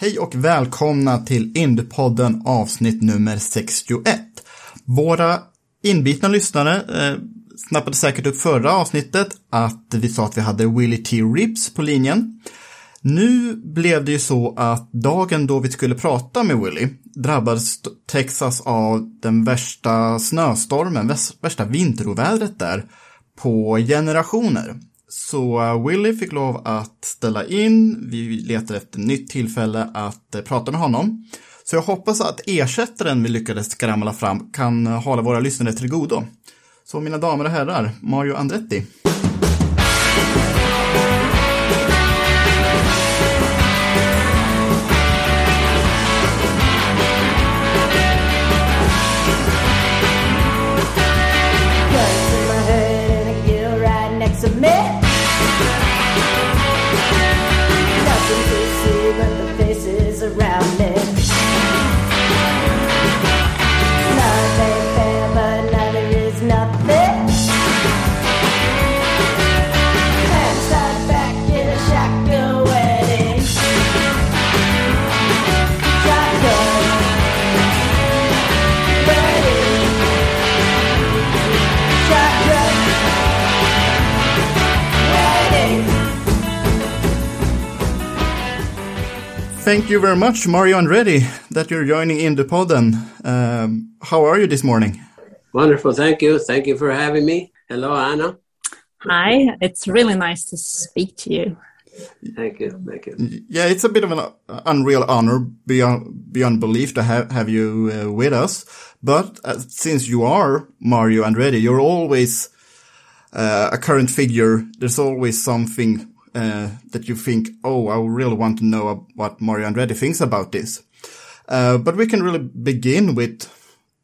Hej och välkomna till Indpodden avsnitt nummer 61. Våra inbitna lyssnare eh, snappade säkert upp förra avsnittet att vi sa att vi hade Willie T. Rips på linjen. Nu blev det ju så att dagen då vi skulle prata med Willie drabbades Texas av den värsta snöstormen, värsta vinterovädret där på generationer. Så eh, Willy fick lov att ställa in, vi letar efter nytt tillfälle att eh, prata med honom. Så jag hoppas att ersättaren vi lyckades skramla fram kan eh, hålla våra lyssnare till godo. Så mina damer och herrar, Mario Andretti. Thank you very much, Mario Andretti, that you're joining in the podden. Um, how are you this morning? Wonderful, thank you. Thank you for having me. Hello, Anna. Hi, it's really nice to speak to you. Thank you, thank you. Yeah, it's a bit of an unreal honor beyond beyond belief to have have you uh, with us. But uh, since you are Mario Andretti, you're always uh, a current figure. There's always something uh, that you think, oh, I really want to know what Mario Andretti thinks about this. Uh, but we can really begin with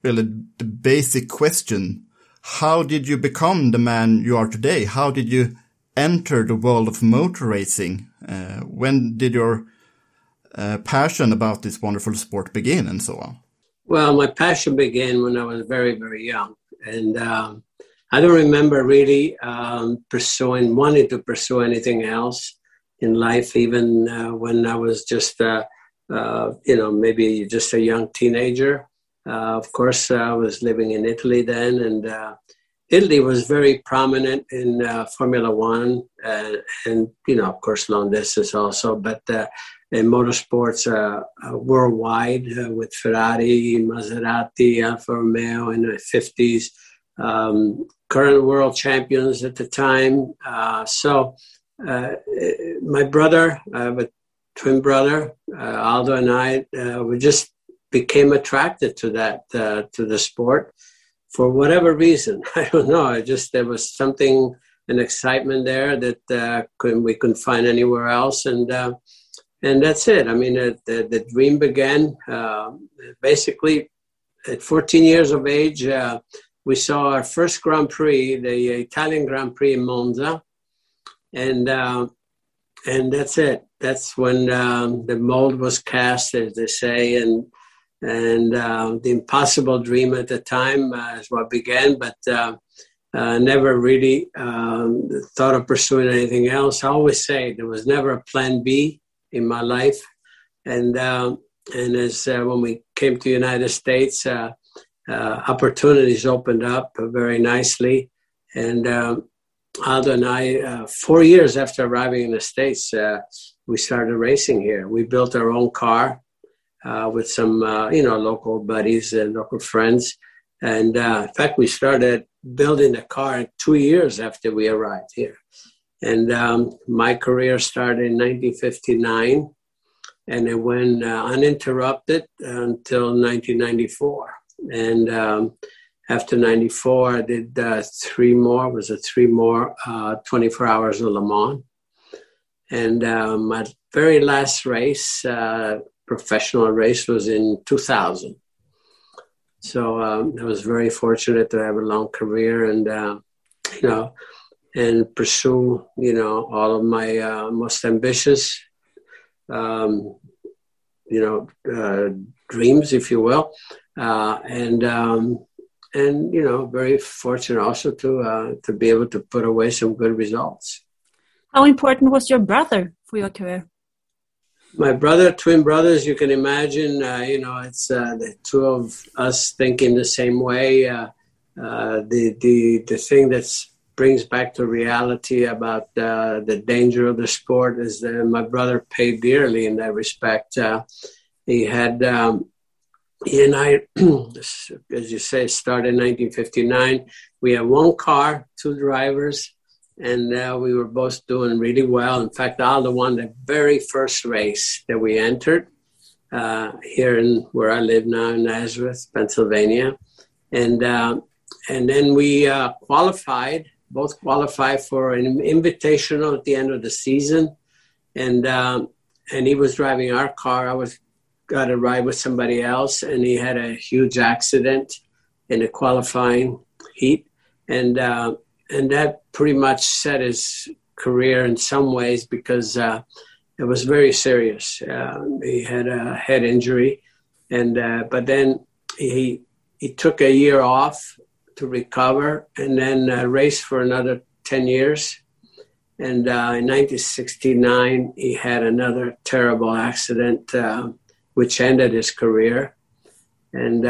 really the basic question. How did you become the man you are today? How did you enter the world of motor racing? Uh, when did your uh, passion about this wonderful sport begin and so on? Well, my passion began when I was very, very young. And um, I don't remember really um, pursuing, wanting to pursue anything else in life, even uh, when I was just, uh, uh, you know, maybe just a young teenager. Uh, of course, I was living in Italy then, and uh, Italy was very prominent in uh, Formula One, and you know, of course, long distance also, but in motorsports worldwide with Ferrari, Maserati, Alfa Romeo in the 50s um, current world champions at the time. Uh, so uh, my brother, I have a twin brother, uh, Aldo and I, uh, we just became attracted to that, uh, to the sport for whatever reason. I don't know. I just, there was something, an excitement there that uh, couldn't, we couldn't find anywhere else. And, and that's it. I mean, the, the, the dream began basically at 14 years of age we saw our first Grand Prix, the Italian Grand Prix in Monza, and uh, and that's it. That's when um, the mold was cast, as they say, and and uh, the impossible dream at the time uh, is what began, but. Uh, uh, never really um, thought of pursuing anything else. I always say there was never a plan B in my life, and um, and as uh, when we came to the United States, uh, opportunities opened up very nicely. And um, Aldo and I, uh, four years after arriving in the States, uh, we started racing here. We built our own car uh, with some, uh, you know, local buddies and local friends. And uh, in fact, we started building the car two years after we arrived here. And um, my career started in 1959, and it went uninterrupted until 1994 and um, after 94 i did uh, three more was it three more uh, 24 hours of le mans And uh, my very last race, uh, professional race, was in 2000. So um, I was very fortunate to have a long career and, uh, you know, and pursue, you know, all of my uh, most ambitious, um, you know, uh, dreams, if you will. Uh, and, um, and, you know, very fortunate also to, uh, to be able to put away some good results. How important was your brother for your career? My brother, twin brothers, you can imagine, uh, you know, it's uh, the two of us thinking the same way. Uh, uh the, the, the thing that brings back to reality about uh, the danger of the sport is that my brother paid dearly in that respect. Uh, he had, um, and I, as you say, started in 1959. We had one car, two drivers, and uh, we were both doing really well. In fact, Aldo won the very first race that we entered uh, here in where I live now in Nazareth, Pennsylvania, and uh, and then we uh, qualified. Both qualified for an invitational at the end of the season, and um, and he was driving our car. I was got a ride with somebody else, and he had a huge accident in a qualifying heat, and uh, and that pretty much set his career in some ways because uh, it was very serious. Uh, he had a head injury, and uh, but then he he took a year off to recover, and then uh, raced for another ten years. And uh, in 1969, he had another terrible accident, which ended his career. And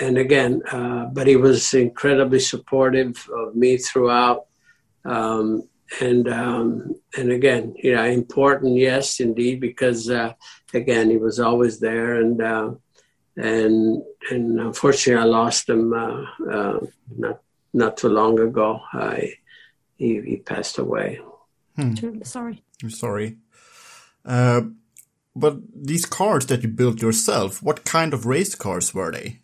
and again, uh, but he was incredibly supportive of me throughout. Um, and um, and again, you know, important, yes, indeed, because uh, again, he was always there, and uh, and and unfortunately, I lost him uh, uh, not not too long ago. I, he he passed away. Hmm. Sorry. I'm sorry. But these cars that you built yourself, what kind of race cars were they?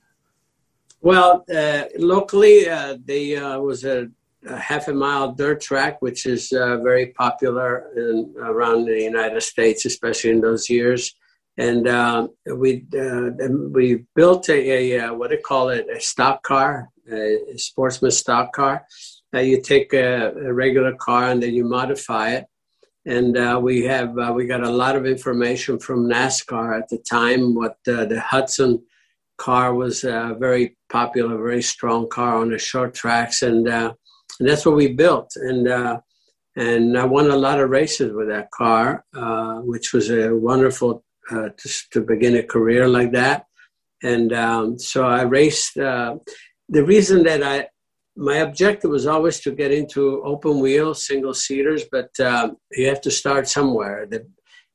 Well, uh, locally, uh, there uh, was a, a, half a mile dirt track, which is uh, very popular in, around the United States, especially in those years. And uh, we uh, we built a, a, what do you call it a stock car, a sportsman stock car. you take a, a, regular car and then you modify it. And we have we got a lot of information from NASCAR at the time. What the Hudson car was a very popular, very strong car on the short tracks, and, uh, and that's what we built. And uh, and I won a lot of races with that car, uh, which was a wonderful uh, to, begin a career like that. And um, so I raced. Uh, the reason that I my objective was always to get into open wheel single seaters, but uh, you have to start somewhere. The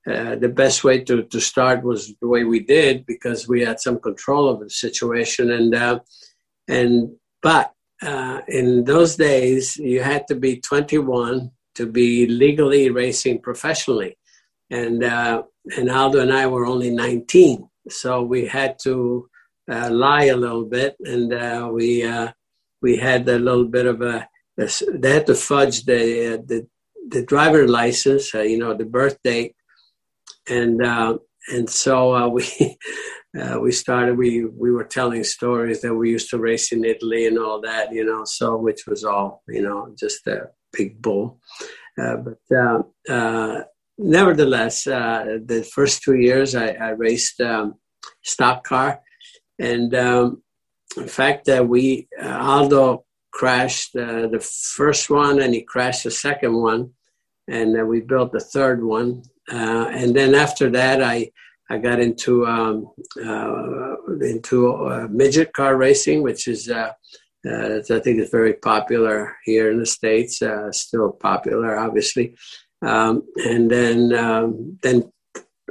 uh, the best way to, to start was the way we did because we had some control over the situation and uh, and but uh, in those days you had to be 21 to be legally racing professionally and uh, and Aldo and I were only 19 so we had to uh, lie a little bit and we we had a little bit of a they had to fudge the the, the driver license you know the birth date and uh, and so uh, we uh, we started. We we were telling stories that we used to race in Italy and all that, you know. So which was all you know, just a big bull. Uh, but uh, uh, nevertheless, the first two years I, I raced um, stock car, and um, in fact, that we Aldo crashed the first one and he crashed the second one and we built the third one uh, and then after that, I I got into um, uh, into uh, midget car racing, which is uh, uh, I think is very popular here in the states. Uh, still popular, obviously. Um, and then um, then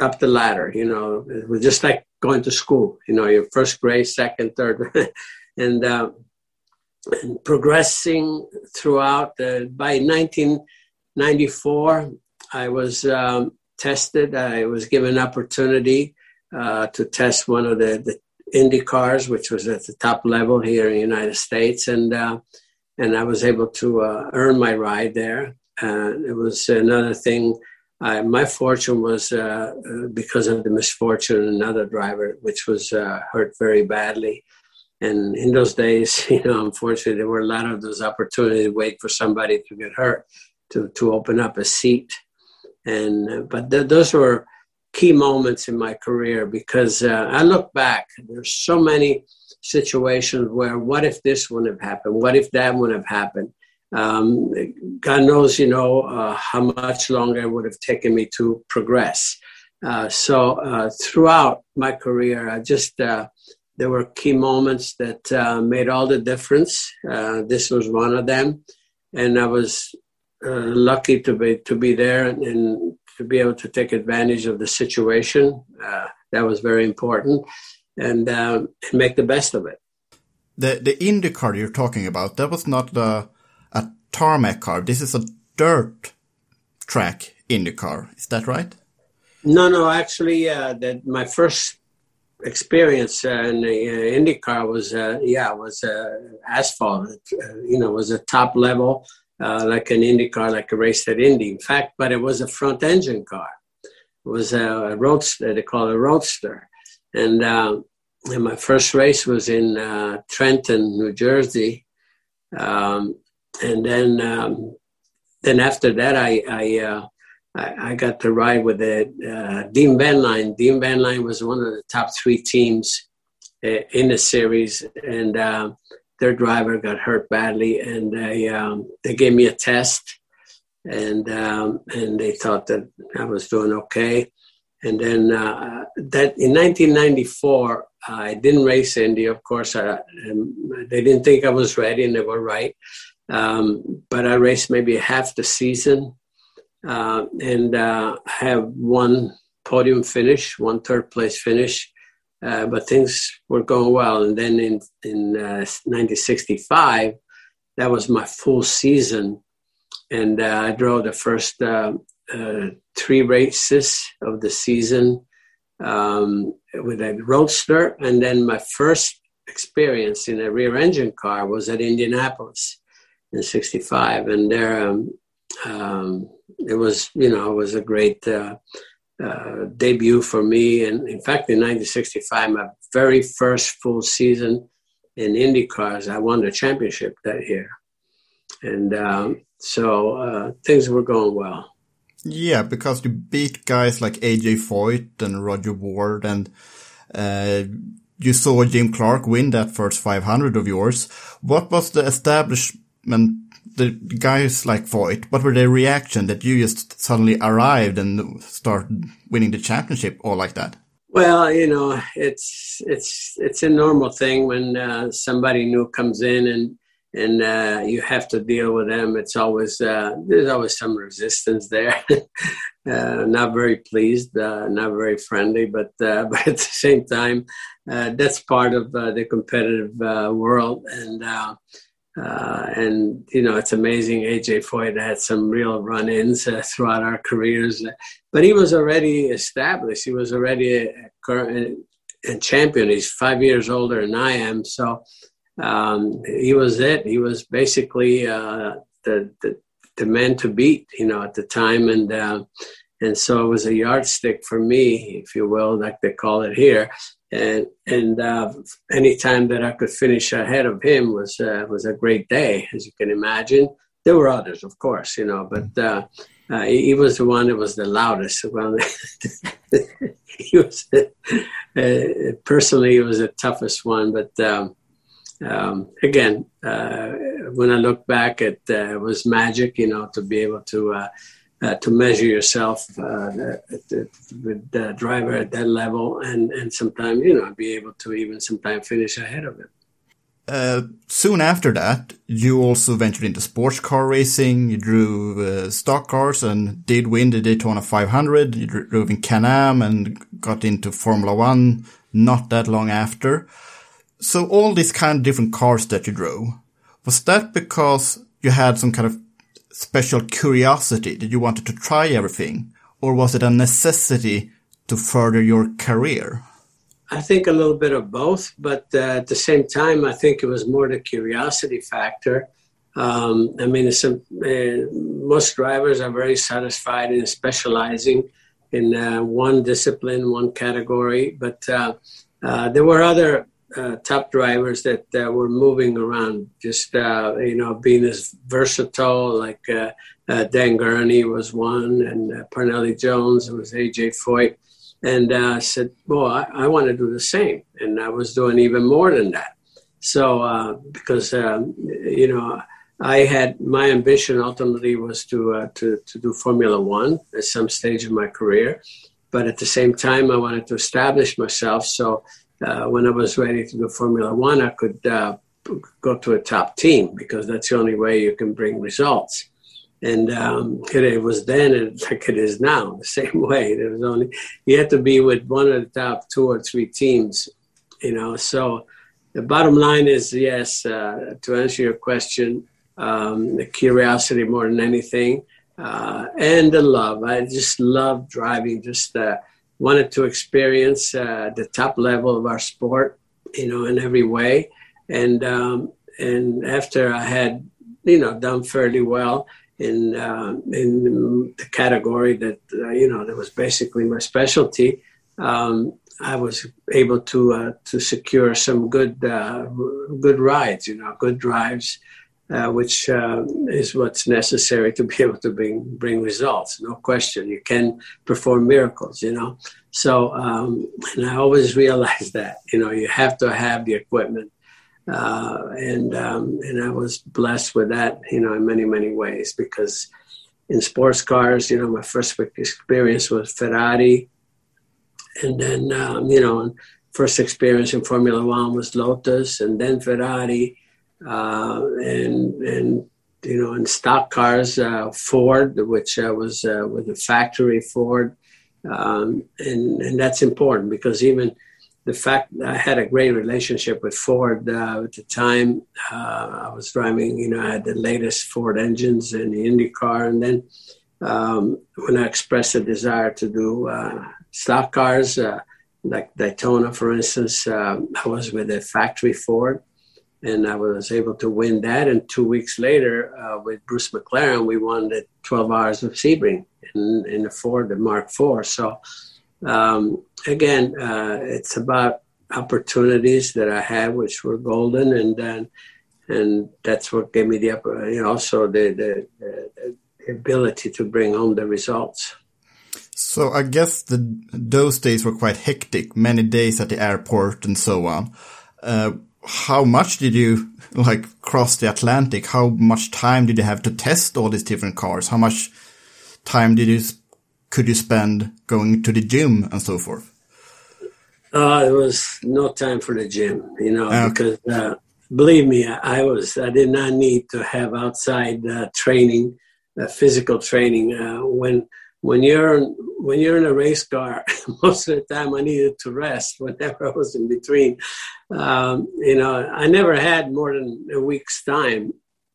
up the ladder. You know, it was just like going to school. You know, your first grade, second, third, and, and progressing throughout. by 1994, I was um, tested. I was given opportunity uh, to test one of the, the Indy cars, which was at the top level here in the United States, and uh, and I was able to uh, earn my ride there. Uh, it was another thing I, my fortune was uh, uh, because of the misfortune of another driver, which was uh, hurt very badly. And in those days, you know, unfortunately, there were a lot of those opportunities to wait for somebody to get hurt to, to open up a seat. And uh, but th- those were key moments in my career because uh, I look back. There's so many situations where what if this wouldn't have happened? What if that wouldn't have happened? Um, God knows, you know, uh, how much longer it would have taken me to progress. Uh, so uh, throughout my career, I just uh, there were key moments that uh, made all the difference. Uh, this was one of them, and I was lucky to be to be there and, and, to be able to take advantage of the situation. that was very important, and, make the best of it. The the IndyCar you're talking about that was not the tarmac car. This is a dirt track IndyCar. Is that right? No, no. Actually, uh, that my first experience uh, in the uh, IndyCar was, uh, yeah, was uh, asphalt. Uh, you know, was a top level, uh, like an IndyCar, like a race at Indy. In fact, but it was a front engine car. It was a roadster. They call it a roadster. And, um, and my first race was in Trenton, New Jersey. Um, and then um, then after that, I I, uh, I, I got to ride with the uh, Dean Van Line. Dean Van Line was one of the top three teams uh, in the series, and uh, their driver got hurt badly, and they um, they gave me a test, and um, and they thought that I was doing okay. And then uh, that in 1994, I didn't race Indy. Of course, I, they didn't think I was ready, and they were right. Um, but I raced maybe half the season uh, and uh, have one podium finish, one third place finish. Uh, but things were going well. And then in, in 1965, uh, that was my full season. And uh, I drove the first uh, three races of the season um, with a roadster. And then my first experience in a rear engine car was at Indianapolis in 65 and there um, um, it was you know it was a great uh, uh, debut for me. And in fact in 1965 my very first full season in indy cars i won the championship that year. And um, so uh, things were going well. Yeah because you beat guys like aj foyt and Rodger Ward and uh, you saw Jim Clark win that first 500 of yours. What was the established and the guys like Foyt, what were their reaction that you just suddenly arrived and started winning the championship all like that? Well, you know, it's it's it's a normal thing when uh, somebody new comes in and and uh, you have to deal with them. It's always uh, there's always some resistance there. Uh, not very pleased, uh, not very friendly, but uh, but at the same time, that's part of the competitive world and uh, and you know it's amazing. AJ Foyt had some real run-ins uh, throughout our careers, but he was already established. He was already a, current champion. He's five years older than I am, so um, he was it. He was basically uh, the, the, the man to beat, you know, at the time, and uh, and so it was a yardstick for me, if you will, like they call it here and and uh, any time that I could finish ahead of him was uh, was a great day, as you can imagine. There were others, of course, you know, but uh, uh he, was the one that was the loudest. Well, he was uh, personally he was the toughest one, but. Um, um, again, uh, when I look back, it was magic, you know, to be able to uh, to measure yourself uh, with the driver at that level, and and sometimes you know be able to even sometimes finish ahead of him. Uh, soon after that, you also ventured into sports car racing. You drove uh, stock cars and did win the Daytona 500. You drove in Can-Am and got into Formula One not that long after. So all these kind of different cars that you drove, was that because you had some kind of special curiosity that you wanted to try everything? Or was it a necessity to further your career? I think a little bit of both, but uh, at the same time, I think it was more the curiosity factor. Um, I mean, some, uh, most drivers are very satisfied in specializing in uh, one discipline, one category. But uh, uh there were other uh, top drivers that uh, were moving around, just you know, being as versatile. Like Dan Gurney was one, and Parnelli Jones was AJ Foyt. And I said, "Well, I, I want to do the same," and I was doing even more than that. So, because um, you know, I had my ambition ultimately was to, uh, to to do Formula One at some stage of my career, but at the same time I wanted to establish myself. So uh, when I was ready to do Formula One, I could uh, go to a top team because that's the only way you can bring results. And um, it was then and like it is now, the same way. There was only you had to be with one of the top two or three teams, you know. So the bottom line is yes. Uh, to answer your question, um, the curiosity more than anything, uh, and the love. I just love driving. Just uh, wanted to experience uh, the top level of our sport, you know, in every way. And um, and after I had, you know, done fairly well in uh, in the category that uh, you know that was basically my specialty. Um, I was able to uh, to secure some good uh, good rides, you know, good drives, uh, which uh, is what's necessary to be able to bring bring results. No question, you can perform miracles. You know, so um, and I always realize that you know you have to have the equipment, uh, and um, and I was blessed with that. You know, in many many ways because in sports cars, you know, my first experience was Ferrari, and then um, you know, first experience in Formula One was Lotus, and then Ferrari uh, and and you know in stock cars uh, Ford, which uh, was uh, with a factory Ford, um, and and that's important because even the fact I had a great relationship with Ford uh, at the time. I was driving, you know, I had the latest Ford engines in the Indy car, and then um, when I expressed a desire to do stock cars. like Daytona, for instance, I was with a factory Ford, and I was able to win that. And two weeks later, uh, with Bruce McLaren, we won the 12 Hours of Sebring in, in the Ford, the Mark IV. So um, again, uh, it's about opportunities that I had, which were golden, and then and that's what gave me the you know, also the, the, the, ability to bring home the results. So I guess the those days were quite hectic, many days at the airport and so on. Uh, how much did you like cross the Atlantic? How much time did you have to test all these different cars? How much time did you could you spend going to the gym and so forth? Uh, there was no time for the gym, you know, okay. because uh, believe me, I, was I did not need to have outside uh, training, uh, physical training. Uh, when when you're when you're in a race car, most of the time I needed to rest whenever I was in between. Um, you know, I never had more than a week's time,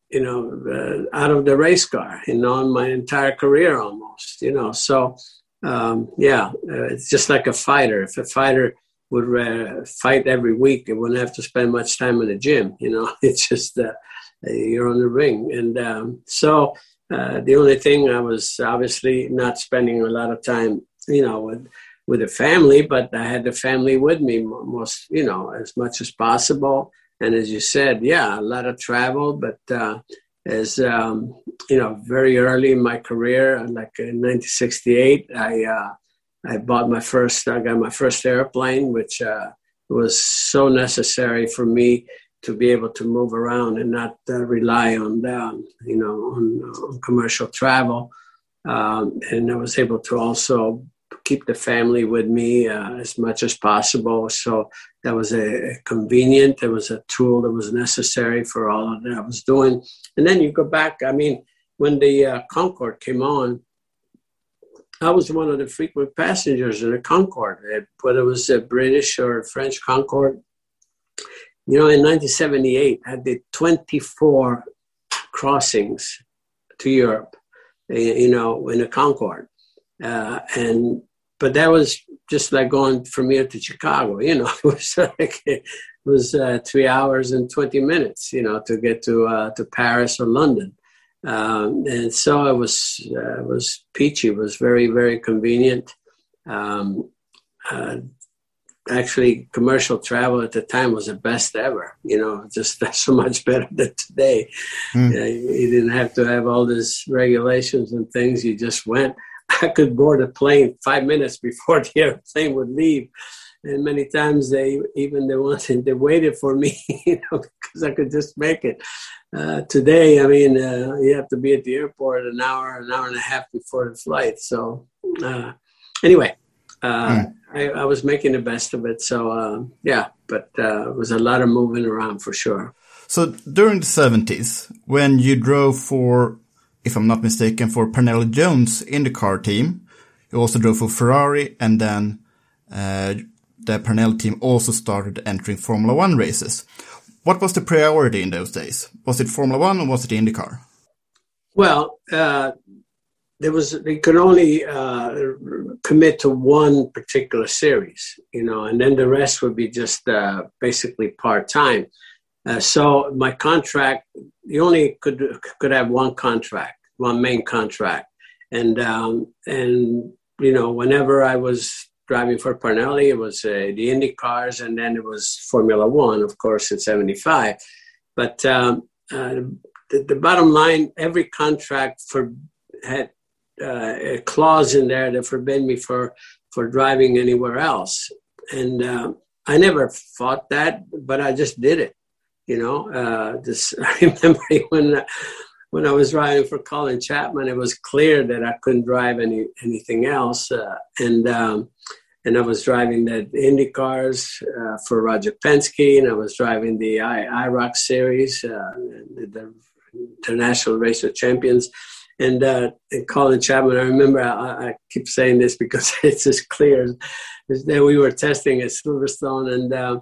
you know, uh, out of the race car, you know, in my entire career almost, you know. So, um, yeah, uh, it's just like a fighter. If a fighter would uh, fight every week, it wouldn't have to spend much time in the gym, you know. It's just uh, you're on the ring. And um, so, uh, the only thing I was obviously not spending a lot of time, you know, with with the family, but I had the family with me most, you know, as much as possible. And as you said, yeah, a lot of travel, but uh, as um, you know, very early in my career, like in 1968, I uh, I bought my first, I got my first airplane, which uh, was so necessary for me to be able to move around and not uh, rely on um, you know on, on commercial travel. Um, and I was able to also keep the family with me uh, as much as possible. So that was a, a, convenient. That was a tool that was necessary for all that I was doing. And then you go back. I mean, when the uh, Concorde came on, I was one of the frequent passengers in the Concorde, whether it was a British or French Concorde. You know, in 1978, I did 24 crossings to Europe, eh, you know, in a Concorde. Uh, and but that was just like going from here to Chicago. You know, it was like was uh, three hours and 20 minutes, you know, to get to, uh, to Paris or London. Um, and so it was, uh, it was peachy, it was very, very convenient. Um, uh, actually commercial travel at the time was the best ever you know just so much better than today. Mm. uh, you didn't have to have all these regulations and things you just went. I could board a plane five minutes before the airplane would leave and many times they even they wanted they waited for me you know because i could just make it. Uh, today i mean uh, you have to be at the airport an hour an hour and a half before the flight so uh, mm. I, I, was making the best of it. So uh, yeah, but uh, it was a lot of moving around for sure. So during the seventies, when you drove for, if I'm not mistaken, for Parnelli Jones in the car team, you also drove for Ferrari, and then uh, the Parnelli team also started entering Formula One races. What was the priority in those days? Was it Formula One or was it the IndyCar? Well, uh, there was they could only uh, commit to one particular series, you know, and then the rest would be just uh, basically part time. Uh, so my contract, you only could could have one contract, one main contract, and um, and you know whenever I was driving for Parnelli, it was uh, the Indy cars, and then it was Formula One, of course, in '75. But um, uh, the, the bottom line, every contract for had uh, a clause in there that forbid me for for driving anywhere else. And uh, I never fought that, but I just did it. You know, uh, just I remember when when I was driving for Colin Chapman, it was clear that I couldn't drive any anything else, uh, and um, and I was driving the Indy cars uh, for Roger Penske, and I was driving the I, series, uh, the, the International Race of Champions and, uh, and Colin Chapman, I remember I, I, keep saying this because it's as clear as that we were testing at Silverstone, and uh,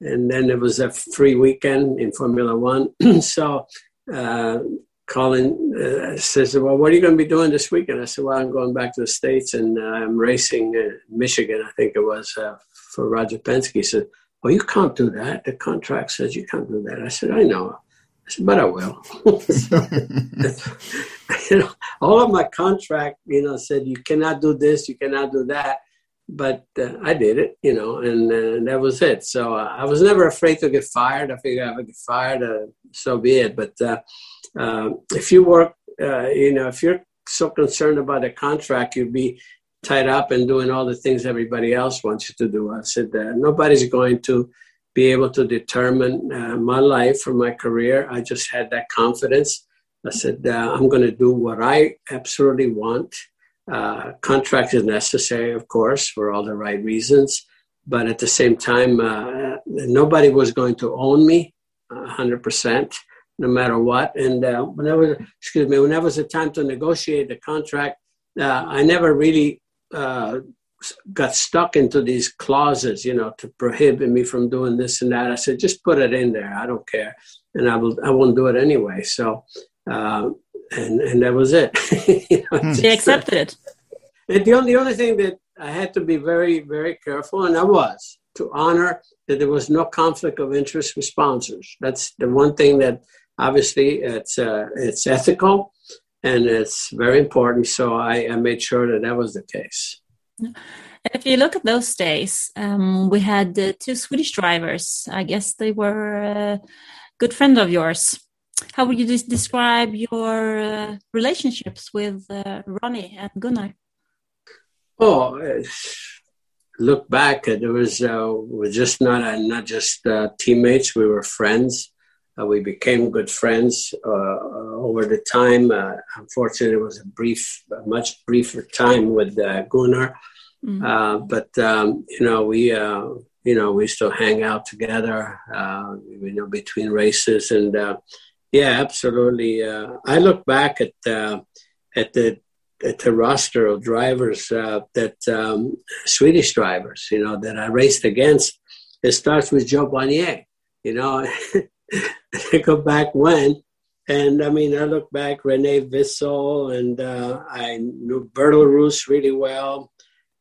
and then it was a free weekend in Formula One. so uh, Colin uh, says, "Well, what are you going to be doing this weekend?" I said, "Well, I'm going back to the states and uh, I'm racing in Michigan. I think it was uh, for Roger Penske." He said, "Well, you can't do that. The contract says you can't do that." I said, "I know." I said, but I will. you know, all of my contract, you know, said you cannot do this, you cannot do that. But uh, I did it, you know, and uh, that was it. So uh, I was never afraid to get fired. I figured if I get fired, uh, so be it. But uh, um, if you work, uh, you know, if you're so concerned about a contract, you'd be tied up and doing all the things everybody else wants you to do. I said, nobody's going to be able to determine uh, my life or my career. I just had that confidence. I said, uh, I'm going to do what I absolutely want. Uh, contract is necessary, of course, for all the right reasons. But at the same time, uh, nobody was going to own me 100%, no matter what. And uh, whenever, excuse me, whenever it was a time to negotiate the contract, uh, I never really got stuck into these clauses, you know, to prohibit me from doing this and that. I said, just put it in there. I don't care, and I will. I won't do it anyway. So, uh, and and that was it. you know, hmm. accepted it. And the only the only thing that I had to be very very careful, and I was to honor that there was no conflict of interest with sponsors. That's the one thing that obviously it's uh, it's ethical and it's very important. So I, I made sure that that was the case. If you look at those days, um, we had uh, two Swedish drivers. I guess they were a good friend of yours. How would you describe your uh, relationships with uh, Ronnie and Gunnar? Oh, look back, there was uh, we're just not uh, not just uh, teammates. We were friends. Uh, we became good friends uh, over the time. Uh, unfortunately, it was a brief, a much briefer time with Gunnar. Mm-hmm. but um, you know, we you know we still hang out together. you know, between races and yeah, absolutely. I look back at at the at the roster of drivers uh, that um, Swedish drivers, you know, that I raced against. It starts with Jo Bonnier. You know, I go back when, and I mean, I look back, Reine Wisell, and uh, I knew Bertil Roos really well.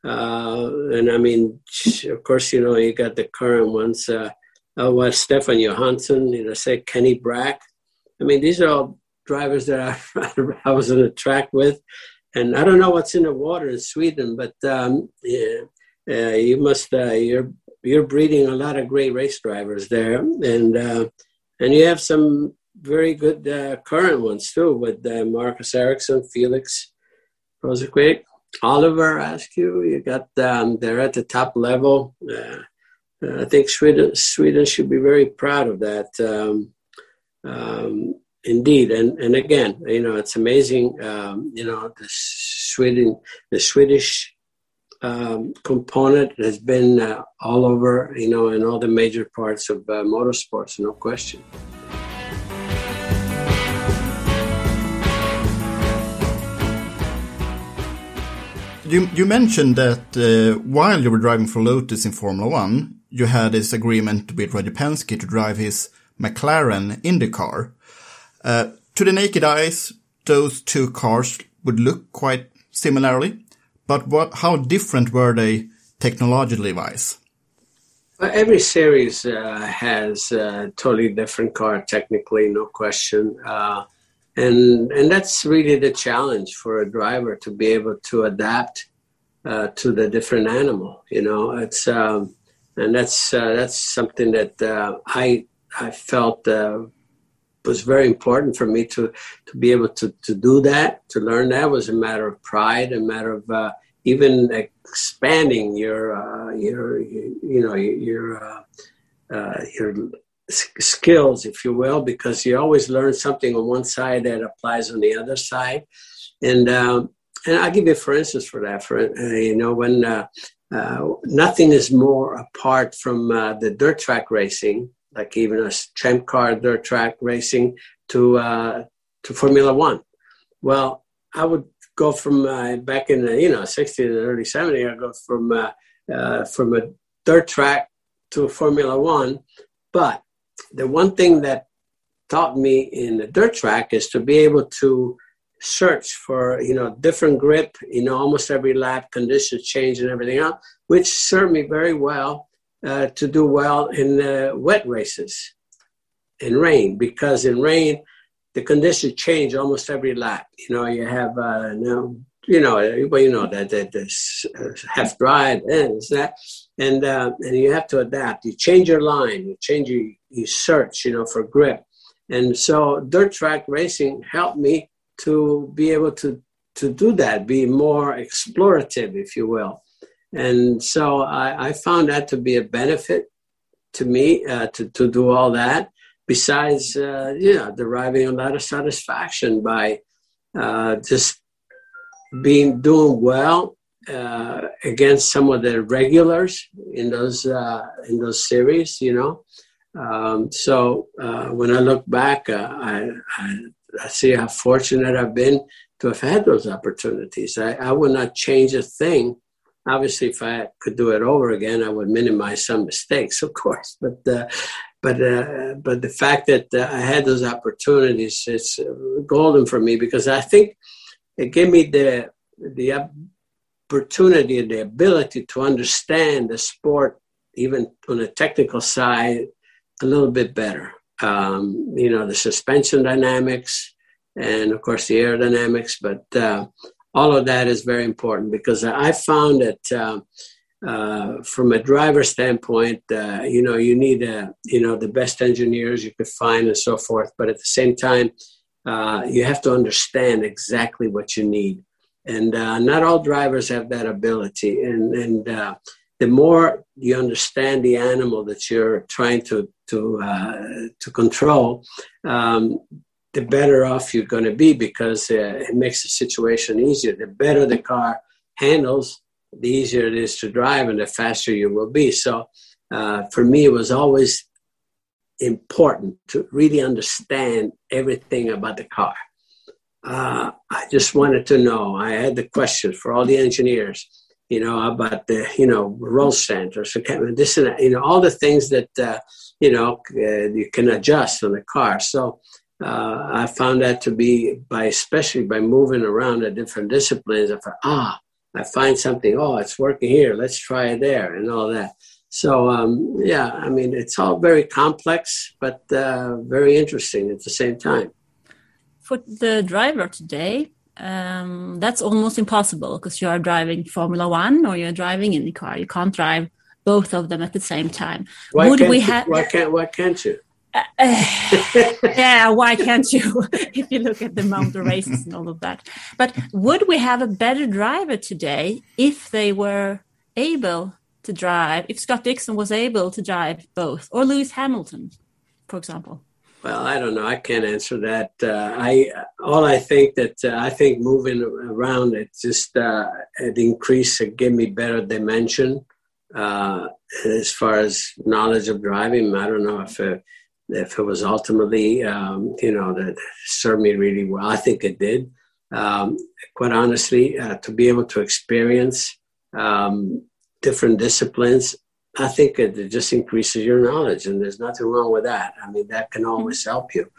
Uh, and I mean, of course, you know, you got the current ones, uh, uh, was Stefan Johansson, you know, say Kenny Brack. I mean, these are all drivers that I, I was on the track with. And I don't know what's in the water in Sweden, but um, yeah, uh, you must uh, you're you're breeding a lot of great race drivers there, and uh, and you have some very good uh, current ones too with uh, Marcus Ericsson, Felix Rosenqvist, Oliver Askew. You got um, they're at the top level. Uh, I think Sweden Sweden should be very proud of that. Um, um, indeed, and and again, you know, it's amazing. Um, you know, the Sweden, the Swedish um, component has been uh, all over. You know, in all the major parts of uh, motorsports, no question. You, you mentioned that uh, while you were driving for Lotus in Formula One, you had this agreement with Roger Penske to drive his McLaren IndyCar. Uh, to the naked eyes, those two cars would look quite similarly, but what, how different were they technologically wise? Well, every series uh, has a totally different car technically, no question. Uh, and and that's really the challenge for a driver to be able to adapt uh, to the different animal. You know, it's um, and that's uh, that's something that uh, I I felt uh, was very important for me to to be able to to do that to learn that was a matter of pride a matter of uh, even expanding your uh, your you know your your skills, if you will, because you always learn something on one side that applies on the other side. And um, and I'll give you for instance for that. For uh, you know, when uh, uh, nothing is more apart from uh, the dirt track racing, like even a champ car dirt track racing to uh, to Formula One. Well, I would go from uh, back in the you know 60s and early 70s. I go from from a dirt track to Formula One, but the one thing that taught me in the dirt track is to be able to search for you know different grip you know almost every lap conditions change and everything else which served me very well uh, to do well in uh, wet races in rain because in rain the conditions change almost every lap you know you have uh, now you know well you know that that this uh, half dry and that and uh, and you have to adapt you change your line you change your you search, you know, for grip. And so dirt track racing helped me to be able to to do that, be more explorative, if you will. And so I, I found that to be a benefit to me uh, to, to do all that. Besides, uh, you know, deriving a lot of satisfaction by uh, just being doing well uh, against some of the regulars in those uh, in those series, you know, um, so uh, when I look back, uh, I, I, I, see how fortunate I've been to have had those opportunities. I, I, would not change a thing. Obviously, if I could do it over again, I would minimize some mistakes, of course. But uh, but uh, but the fact that uh, I had those opportunities is golden for me because I think it gave me the the opportunity, and the ability to understand the sport even on a technical side a little bit better. Um, you know, the suspension dynamics and, of course, the aerodynamics, but uh, all of that is very important because I found that. Uh, uh, from a driver standpoint, uh, you know, you need, uh, you know, the best engineers you could find and so forth. But at the same time, uh, you have to understand exactly what you need. And uh, not all drivers have that ability. And, and the more you understand the animal that you're trying to to to control, um, the better off you're going to be because uh, it makes the situation easier. The better the car handles, the easier it is to drive, and the faster you will be. So, uh, for me, it was always important to really understand everything about the car. Uh, I just wanted to know. I had the questions for all the engineers you know, about the, you know, roll centers, this and that, you know, all the things that, uh, you know, uh, you can adjust on the car. So uh, I found that to be by, especially by moving around the different disciplines, I thought, ah, I find something, oh, it's working here, let's try it there, and all that. So um, yeah, I mean, it's all very complex, but uh, very interesting at the same time. For the driver today, um, that's almost impossible because you are driving Formula One or you're driving IndyCar. You can't drive both of them at the same time. Why Would we have? Why can't? Why can't you? Uh, yeah, why can't you? if you look at the motor races and all of that. But would we have a better driver today if they were able to drive, if Scott Dixon was able to drive both, or Lewis Hamilton, for example? Well, I don't know. I can't answer that. Uh, I all I think that uh, I think moving around it just uh, it increased, it gave me better dimension uh, as far as knowledge of driving. I don't know if it, if it was ultimately um, you know that served me really well. I think it did. Um, quite honestly, uh, to be able to experience um, different disciplines, I think it just increases your knowledge, and there's nothing wrong with that. I mean, that can always mm-hmm. help you.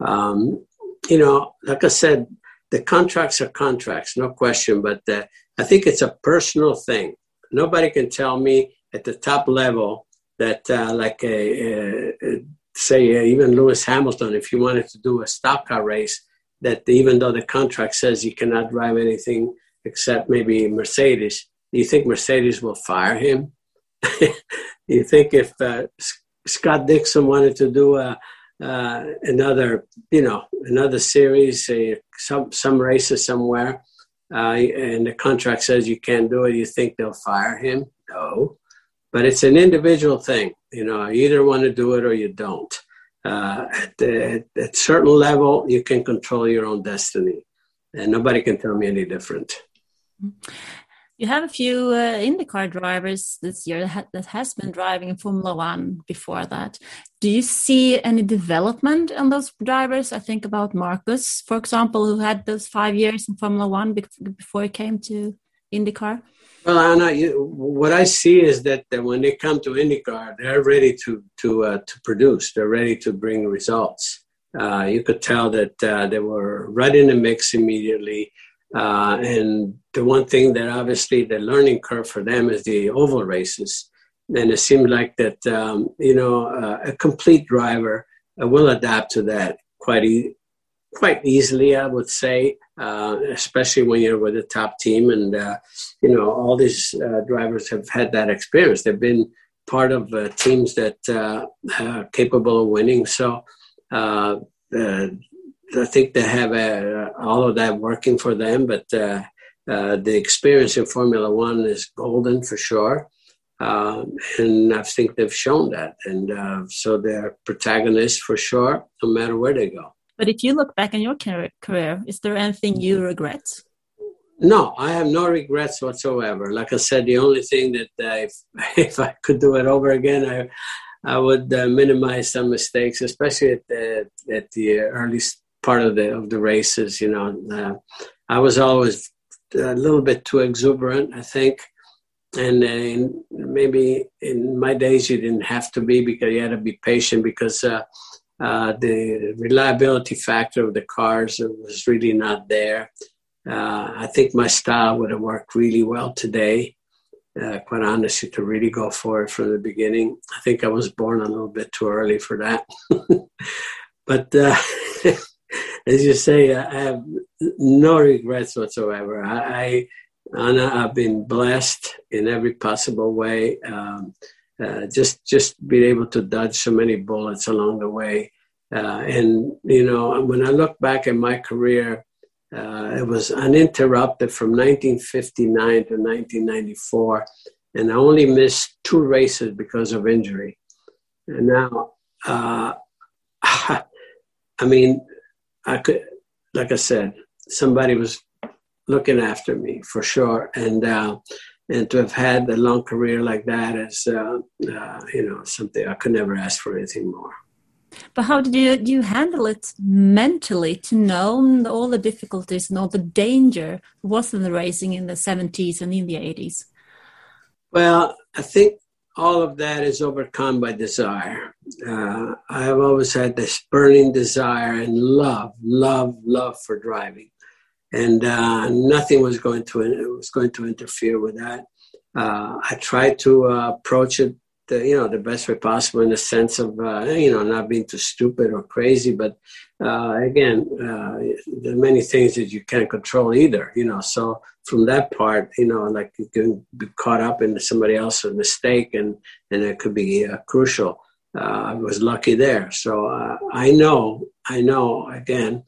Um, you know, like I said, the contracts are contracts, no question, but uh, I think it's a personal thing. Nobody can tell me at the top level that, uh, like, a, a, say, uh, even Lewis Hamilton, if you wanted to do a stock car race, that even though the contract says you cannot drive anything except maybe Mercedes, do you think Mercedes will fire him? do you think if uh, Scott Dixon wanted to do a, uh, another, you know, another series, uh, some some races somewhere, uh, and the contract says you can't do it, you think they'll fire him? No, but it's an individual thing. You know, you either want to do it or you don't. Uh, at, the, at certain level, you can control your own destiny, and nobody can tell me any different. Mm-hmm. You have a few uh, IndyCar drivers this year that, has been driving Formula One before that. Do you see any development on those drivers? I think about Marcus, for example, who had those five years in Formula One before he came to IndyCar. Well, Anna, you, what I see is that, that, when they come to IndyCar, they're ready to to uh, to produce. They're ready to bring results. Uh, you could tell that uh, they were right in the mix immediately. Uh, and the one thing that obviously the learning curve for them is the oval races. And it seemed like that, um, you know, uh, a complete driver uh, will adapt to that quite, e- quite easily, I would say, uh, especially when you're with a top team. And, uh, you know, all these uh, drivers have had that experience. They've been part of teams that are capable of winning. So, I think they have uh, all of that working for them, but uh, uh, the experience in Formula One is golden for sure. And I think they've shown that. And uh, so they're protagonists for sure, no matter where they go. But if you look back in your career, is there anything you regret? No, I have no regrets whatsoever. Like I said, the only thing that if, if I could do it over again, I I would uh, minimize some mistakes, especially at the at the early part of the of the races. You know, uh, I was always a little bit too exuberant, I think, and uh, maybe in my days you didn't have to be because you had to be patient because uh, the reliability factor of the cars was really not there. Uh, I think my style would have worked really well today. Uh, quite honestly, to really go for it from the beginning. I think I was born a little bit too early for that. but uh, as you say, I have no regrets whatsoever. I, I Anna, I've been blessed in every possible way. Um, uh, just just being able to dodge so many bullets along the way. Uh, and you know, when I look back at my career, uh, it was uninterrupted from 1959 to 1994, and I only missed two races because of injury. And now, uh, I mean, I could, like I said, somebody was looking after me for sure, and uh, and to have had a long career like that is, uh, uh, you know, something I could never ask for anything more. But how did you do you handle it mentally to know all the difficulties and all the danger was in the racing in the seventies and in the eighties? Well, I think all of that is overcome by desire. Uh, I have always had this burning desire and love, love, love for driving, and uh, nothing was going to was going to interfere with that. Uh, I tried to uh, approach it the, you know the best way possible in the sense of uh, you know not being too stupid or crazy. But uh, again uh, there are many things that you can't control either you know. So from that part you know like you can be caught up in somebody else's mistake and and it could be crucial. I was lucky there. So i know i know again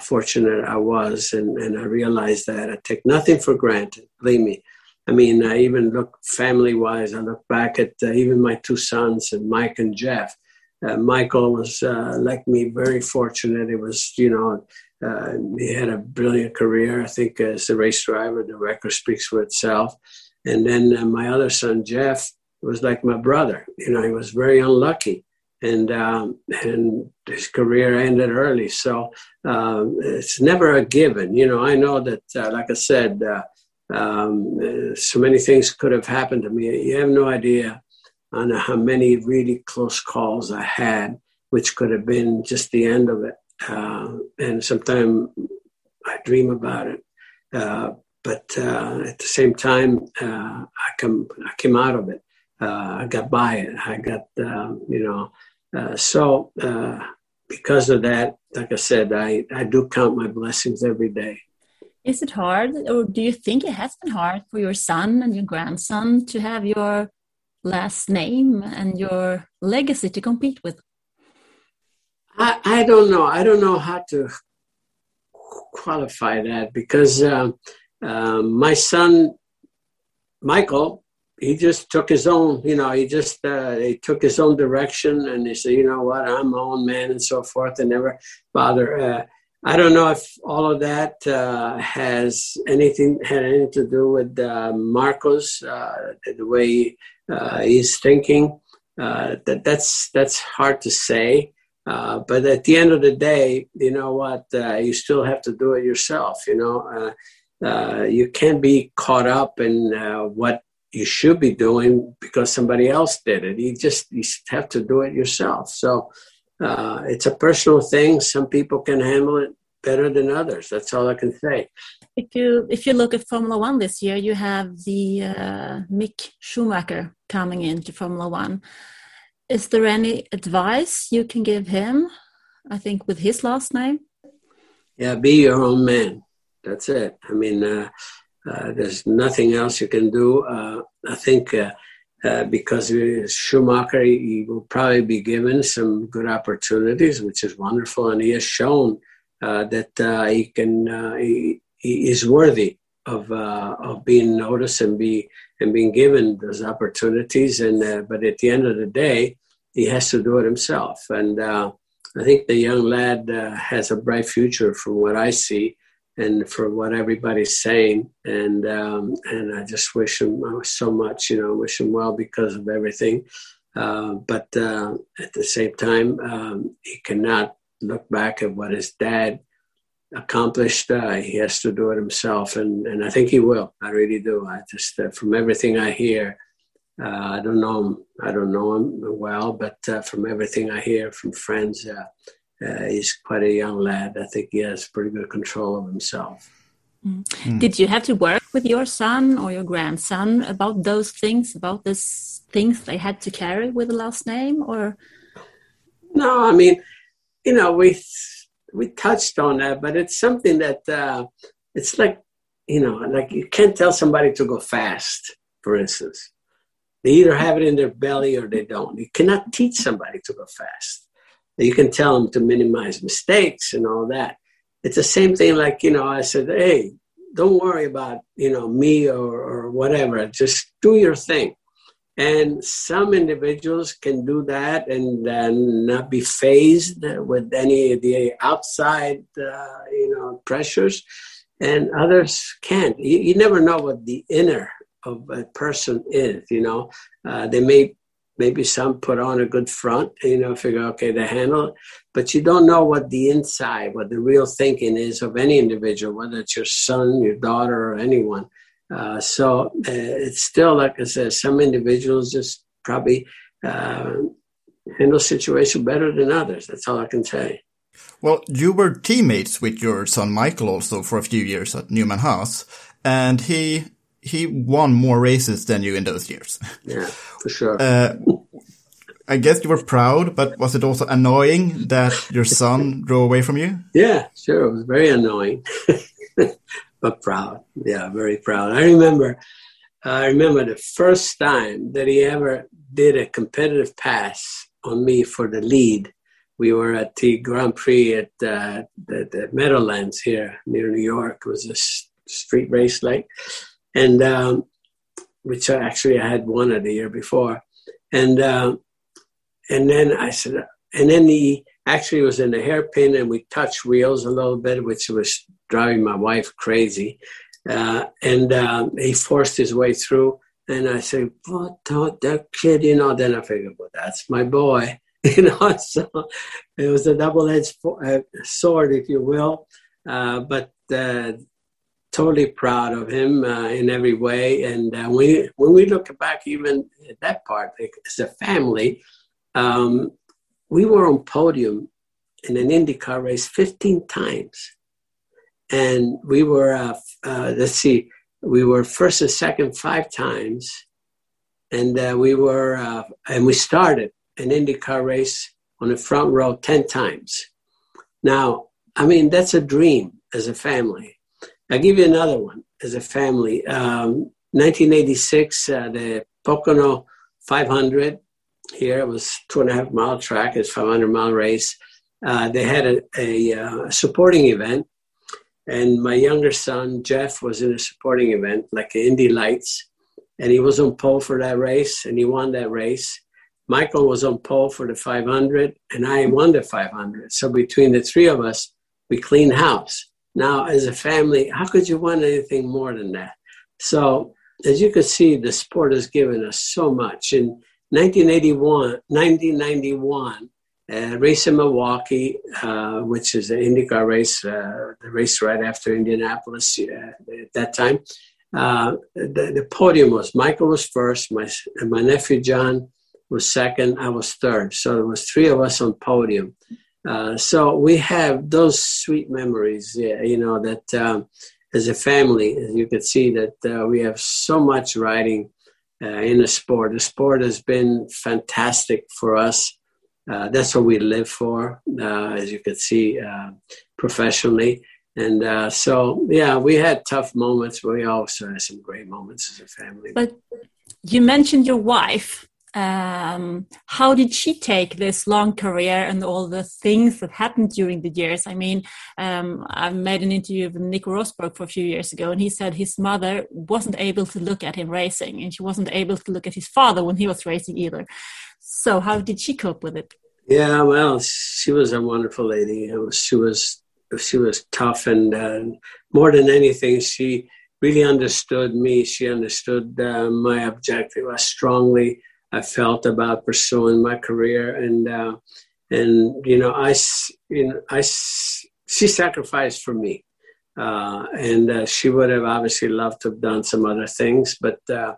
fortunate i was and, and i realized that i take nothing for granted believe me I mean, I even look family wise, I look back at uh, even my two sons, and Mike and Jeff. Uh, Michael was uh, like me, very fortunate. It was, you know, uh, he had a brilliant career. I think as a race driver, the record speaks for itself. And then uh, my other son, Jeff, was like my brother. You know, he was very unlucky, and um, and his career ended early. So um, it's never a given. You know, I know that, uh, like I said um, so many things could have happened to me. You have no idea on how many really close calls I had, which could have been just the end of it. Uh, and sometimes I dream about it. Uh, but uh, at the same time, uh, I come, I came out of it. Uh, I got by it. I got, um, you know, uh, so because of that, like I said, I, I do count my blessings every day. Is it hard, or do you think it has been hard for your son and your grandson to have your last name and your legacy to compete with? I, I don't know. I don't know how to qualify that because uh, uh, my son, Michael, he just took his own, you know, he just uh, he took his own direction and he said, you know what, I'm my own man and so forth, and never bother uh, I don't know if all of that uh, has anything had anything to do with uh, Marco's, uh, the way uh, he's thinking. Uh, that that's that's hard to say. But at the end of the day, you know what? you still have to do it yourself. You know, you can't be caught up in what you should be doing because somebody else did it. You just you have to do it yourself. So uh, it's a personal thing. Some people can handle it better than others. That's all I can say. If you if you look at Formula One this year, you have the uh, Mick Schumacher coming into Formula One. Is there any advice you can give him? I think with his last name. Yeah, be your own man. That's it. I mean, uh, uh, there's nothing else you can do. Uh, I think uh, uh, because Schumacher, he will probably be given some good opportunities, which is wonderful, and he has shown uh, that uh, he can he, he, is worthy of of being noticed and be and being given those opportunities. And but at the end of the day, he has to do it himself. And I think the young lad has a bright future, from what I see and for what everybody's saying. And um, and I just wish him so much, you know, wish him well because of everything. Uh, but uh, at the same time, um, he cannot look back at what his dad accomplished. Uh, he has to do it himself, and, and I think he will. I really do. I just uh, from everything I hear. Uh, I don't know him. I don't know him well, but uh, from everything I hear from friends, uh, he's quite a young lad. I think he has pretty good control of himself. Mm. Mm. Did you have to work with your son or your grandson about those things, about these things they had to carry with the last name, or? No, I mean, you know, we we touched on that, but it's something that uh, it's like, you know, like you can't tell somebody to go fast. For instance, they either have it in their belly or they don't. You cannot teach somebody to go fast you can tell them to minimize mistakes and all that. It's the same thing like, you know, I said, hey, don't worry about, you know, me or, or whatever. Just do your thing. And some individuals can do that and uh, not be phased with any of the outside, uh, you know, pressures. And others can't. You, you, never know what the inner of a person is, you know. Uh, they may maybe some put on a good front, you know, figure, okay, they handle it. But you don't know what the inside, what the real thinking is of any individual, whether it's your son, your daughter, or anyone. Uh, so uh, it's still, like I said, some individuals just probably uh, handle situation better than others. That's all I can say. Well, you were teammates with your son Michael also for a few years at Newman/Haas, and he he won more races than you in those years. Yeah, for sure. Uh, I guess you were proud, but was it also annoying that your son drove away from you? Yeah, sure. It was very annoying, but proud. Yeah, very proud. I remember, I remember the first time that he ever did a competitive pass on me for the lead. We were at the Grand Prix at uh, the, the Meadowlands here near New York. It was a street race like, and um, which actually I had won it the year before, and. Um, and then I said, and then he actually was in a hairpin and we touched wheels a little bit, which was driving my wife crazy. Uh, and um, he forced his way through. And I said, what the, that kid, you know, then I figured, well, that's my boy, you know, so it was a double-edged uh, sword, if you will. Uh, but uh, totally proud of him uh, in every way. And uh, we, when we look back even at that part, like, as a family, um, we were on podium in an IndyCar race 15 times. And we were, uh, uh, let's see, we were first and second five times. And uh, we were, uh, and we started an IndyCar race on the front row 10 times. Now, I mean, that's a dream as a family. I'll give you another one as a family. Um, 1986, uh, the Pocono 500 here. It was two and a half mile track. It's 500 mile race. Uh, they had a, a uh, supporting event, and my younger son Jeff was in a supporting event, like the Indy Lights, and he was on pole for that race, and he won that race. Michael was on pole for the 500, and I won the 500. So between the three of us, we cleaned house. Now, as a family, how could you want anything more than that? So, as you can see, the sport has given us so much, In 1981, 1991, uh, race in Milwaukee, uh, which is an IndyCar race, uh, the race right after Indianapolis uh, at that time. Uh, the, the, podium was Michael was first, my my nephew John was second, I was third. So there was three of us on podium. Uh, so we have those sweet memories, you know, that um, as a family, as you could see that we have so much riding uh, in the sport. The sport has been fantastic for us. Uh, that's what we live for, uh, as you can see, uh, professionally. And uh, so, yeah, we had tough moments, but we also had some great moments as a family. But you mentioned your wife um, how did she take this long career and all the things that happened during the years? I mean, um, I made an interview with Nico Rosberg for a few years ago, and he said his mother wasn't able to look at him racing, and she wasn't able to look at his father when he was racing either. So, how did she cope with it? Yeah, well, she was a wonderful lady. She was she was tough, and uh, more than anything, she really understood me. She understood uh, my objective. Strongly I felt about pursuing my career, and uh, and you know I you know I she sacrificed for me, uh, and uh, she would have obviously loved to have done some other things, but uh,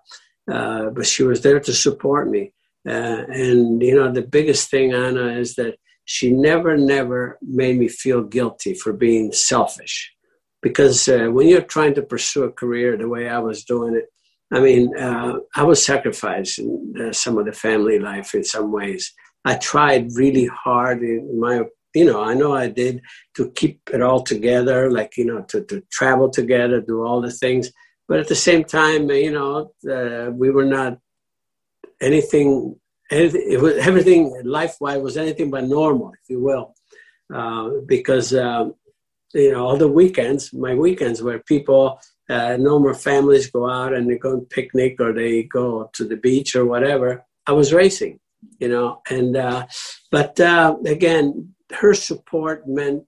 uh, but she was there to support me, uh, and you know the biggest thing Anna is that she never never made me feel guilty for being selfish. Because when you're trying to pursue a career the way I was doing it, I mean, uh, I was sacrificing uh, some of the family life in some ways. I tried really hard in my, you know, I know I did to keep it all together, like, you know, to, to travel together, do all the things. But at the same time, you know, uh, we were not anything, anything it was, everything life wise was anything but normal, if you will. Uh, because, um, you know, all the weekends, my weekends where people uh, normal families go out and they go and picnic or they go to the beach or whatever. I was racing, you know, and uh, but uh, again, her support meant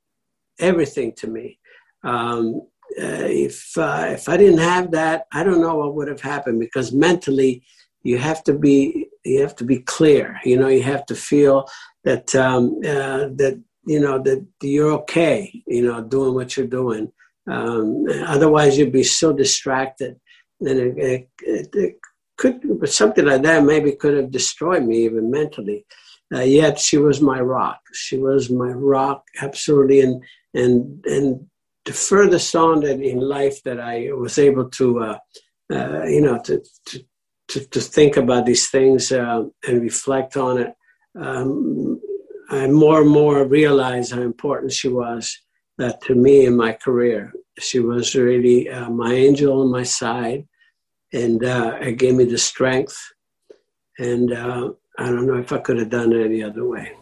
everything to me. Um, uh, if uh, if I didn't have that, I don't know what would have happened because mentally, you have to be you have to be clear. You know, you have to feel that um, that you know that you're okay. You know, doing what you're doing. Um, otherwise, you'd be so distracted. And it, it, it, could, something like that maybe could have destroyed me even mentally. Uh, yet she was my rock. She was my rock, absolutely. And and and the furthest on that in life that I was able to uh, uh, you know, to, to, to, to, think about these things uh, and reflect on it, um, I more and more realized how important she was uh, to me in my career. She was really uh, my angel on my side, and uh, it gave me the strength. And uh, I don't know if I could have done it any other way.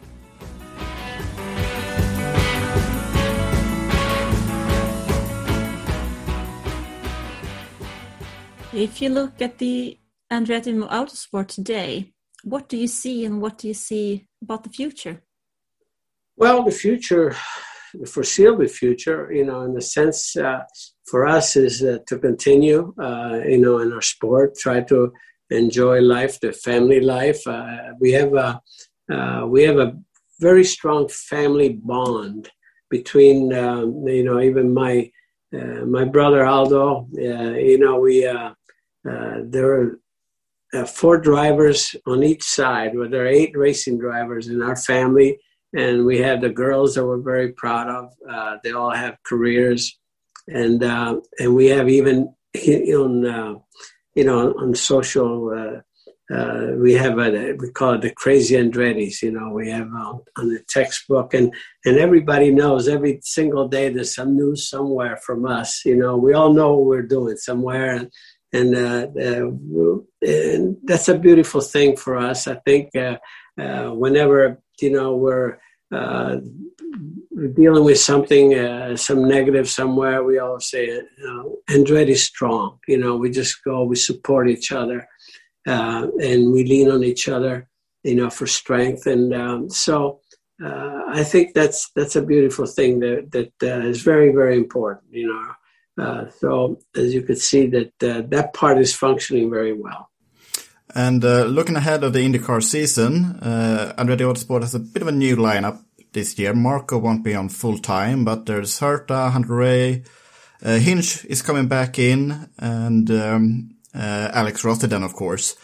If you look at the Andretti Autosport today, what do you see and what do you see about the future? Well, the future, foreseeable future, you know, in the sense uh, for us is uh, to continue, uh, you know, in our sport, try to enjoy life, the family life. Uh, we have a uh, we have a very strong family bond between, um, you know, even my my brother Aldo. you know, we there are four drivers on each side. Where there are eight racing drivers in our family and we had the girls that we're very proud of. Uh, they all have careers, and uh, and we have even uh, you know on social. Uh, uh, we have a we call it the crazy Andretti's. You know, we have uh, on the textbook, and and everybody knows every single day there's some news somewhere from us. You know, we all know what we're doing somewhere, and and, and that's a beautiful thing for us. I think whenever you know we're uh, dealing with something, uh, some negative somewhere, we all say, you know, Andretti strong. You know, we just go, we support each other, uh, and we lean on each other, you know, for strength. And um, so uh, I think that's that's a beautiful thing that that uh, is very very important. You know, uh, so as you could see, that that part is functioning very well. And uh, looking ahead of the IndyCar season, uh, Andretti Autosport has a bit of a new lineup this year. Marco won't be on full time, but there's Herta, Hunter-Reay, uh, Hinch is coming back in, and um, uh, Alex Rossi of course.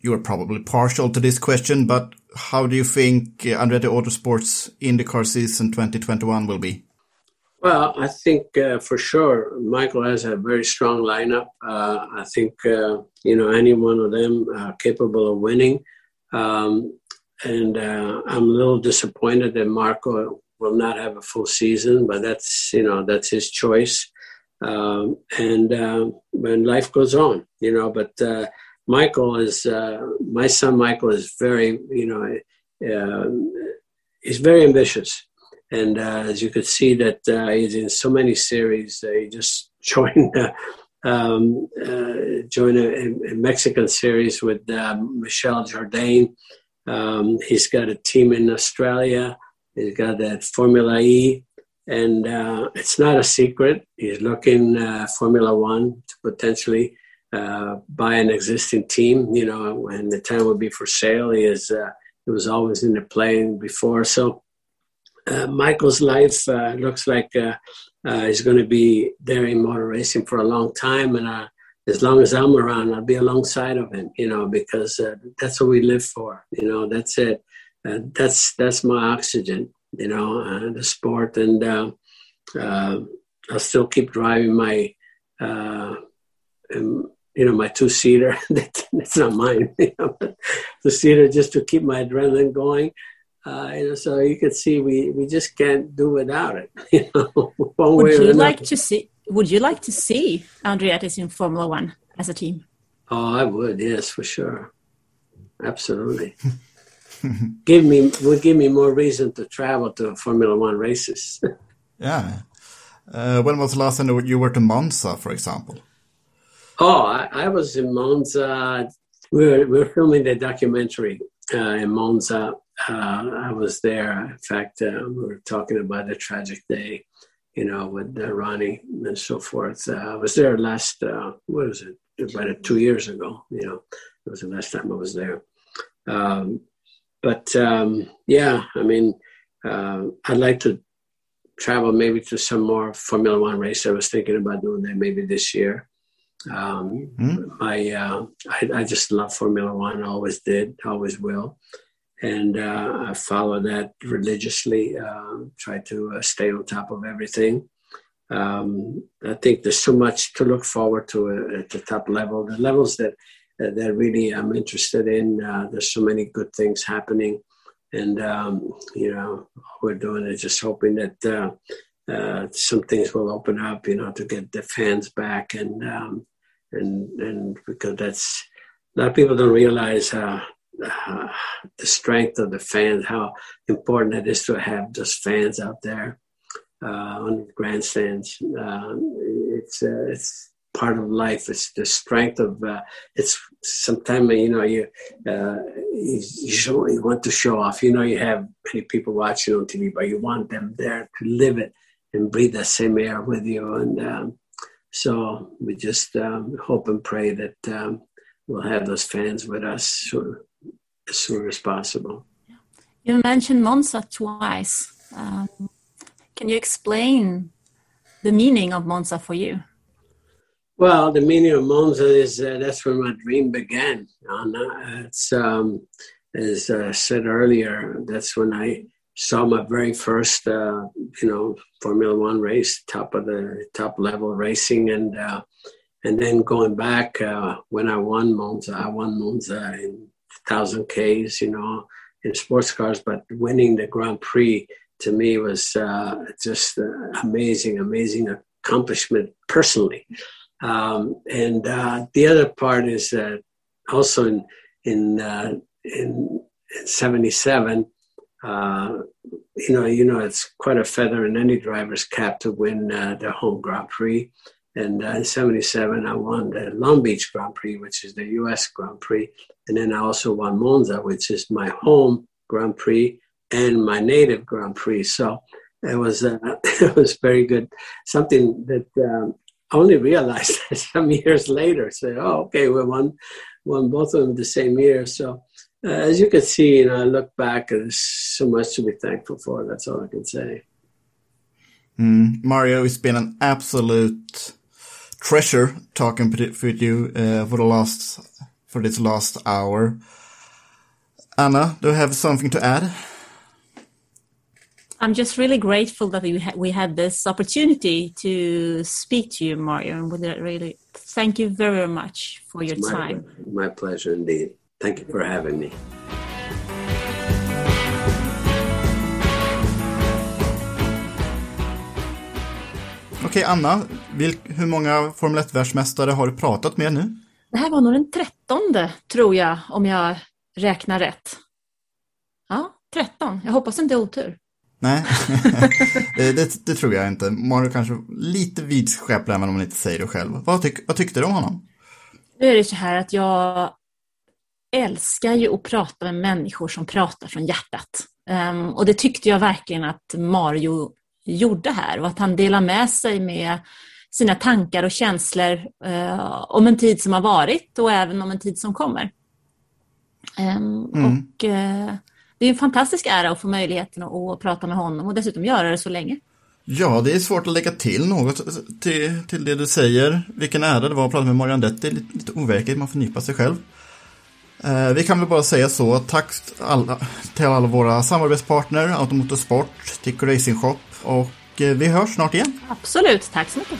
You are probably partial to this question, but how do you think Andretti Autosport's IndyCar season 2021 will be? Well, I think uh, for sure Michael has a very strong lineup. Uh, I think uh, you know any one of them capable of winning, um, and uh, I'm a little disappointed that Marco will not have a full season, but that's you know that's his choice, um, and uh, when life goes on, you know. But uh, Michael is my son. Michael is very you know he's very ambitious and uh, as you could see that uh, he's in so many series. Uh, he just joined uh, um, uh, joined a, a, Mexican series with um, Michel Jourdain. Um, he's got a team in Australia. He's got that Formula E, and uh, it's not a secret. He's looking Formula One to potentially buy an existing team. You know, when the time would be for sale, he is. he was always in the plane before, so uh, Michael's life uh, looks like uh, uh he's going to be there in motor racing for a long time, and uh, as long as I'm around, I'll be alongside of him. You know, because uh, that's what we live for. You know, that's it. that's that's my oxygen. You know, the sport, and I'll still keep driving my. Um, you know, my two seater. that's not mine. You know, the seater just to keep my adrenaline going. Uh, you know, so you can see we, we just can't do without it. You know, would you like to see? Would you like to see Andretti's in Formula One as a team? Oh, I would. Yes, for sure. Absolutely. give me would give me more reason to travel to Formula One races. yeah. Uh, when was the last time you were to Monza, for example? Oh, I, I was in Monza. We were, we were filming the documentary uh, in Monza uh, I was there. In fact, uh, we were talking about a tragic day, you know, with uh, Ronnie and so forth. Uh, I was there last, uh, what was it, about two years ago, you know, it was the last time I was there. Um, but um, yeah, I mean, uh, I'd like to travel maybe to some more Formula One race. I was thinking about doing that maybe this year. Um, mm. My, I, I just love Formula One, always did, always will and uh, I follow that religiously. Uh, try to uh, stay on top of everything. um, I think there's so much to look forward to uh, at the top level. The levels that uh, that really I'm interested in. Uh, there's so many good things happening, and um, you know, we're doing is just hoping that some things will open up. You know, to get the fans back, and um, and and because that's a lot of people don't realize. Uh, the strength of the fans, how important it is to have those fans out there uh, on grandstands. Uh, it's uh, it's part of life. It's the strength of. Uh, it's sometimes you know you uh, you, you, show, you want to show off. You know you have many people watching on TV, but you want them there to live it and breathe the same air with you. And um, so we just um, hope and pray that um, we'll have those fans with us as soon as possible. You mentioned Monza twice. Um, can you explain the meaning of Monza for you? Well, the meaning of Monza is uh, that's where my dream began. Anna. It's um, as I said earlier, that's when I saw my very first, uh, you know, Formula One race, top of the top level racing, and uh, and then going back uh, when I won Monza, I won Monza in thousand Ks, you know, in sports cars, but winning the Grand Prix to me was uh, just amazing, amazing accomplishment personally. Um, and uh, the other part is that also in in uh, in, in '77, uh, you know, you know, it's quite a feather in any driver's cap to win uh, the home Grand Prix. And uh, in '77, I won the Long Beach Grand Prix, which is the U.S. Grand Prix, and then I also won Monza, which is my home Grand Prix and my native Grand Prix. So it was uh, it was very good. Something that um, I only realized some years later. Say, so, oh, okay, we won won both of them the same year. So uh, as you can see, you know, I look back, there's so much to be thankful for. That's all I can say. Mm, Mario, it's been an absolute treasure talking with you uh, for the last for this last hour. Anna, do you have something to add? I'm just really grateful that we, ha- we had this opportunity to speak to you, Mario, and would really thank you very much for your my, time. My pleasure indeed. Thank you for having me. Okej, Anna, hur många Formel 1-världsmästare har du pratat med nu? Det här var nog den trettonde, tror jag, om jag räknar rätt. Ja, tretton. Jag hoppas inte är otur. Nej, det, det, tror jag inte. Mario kanske lite vidskeplig även om man inte säger det själv. Vad, tyck, vad tyckte du om honom? Nu är det så här att jag älskar ju att prata med människor som pratar från hjärtat. Um, och det tyckte jag verkligen att Mario gjorde här och att han delar med sig med sina tankar och känslor uh, om en tid som har varit och även om en tid som kommer. Um, mm. Och uh, det är en fantastisk ära att få möjligheten att prata med honom och dessutom göra det så länge. Ja, det är svårt att lägga till något till, till det du säger. Vilken ära det var att prata med Marianne Dett. Det är lite, lite overkligt, man får nypa sig själv. Eh, vi kan väl bara säga så, tack alla, till alla våra samarbetspartner, Automotorsport, Tico Racing Shop och eh, vi hörs snart igen. Absolut, tack så mycket.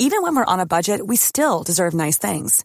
Even when we're on a budget, we still deserve nice things.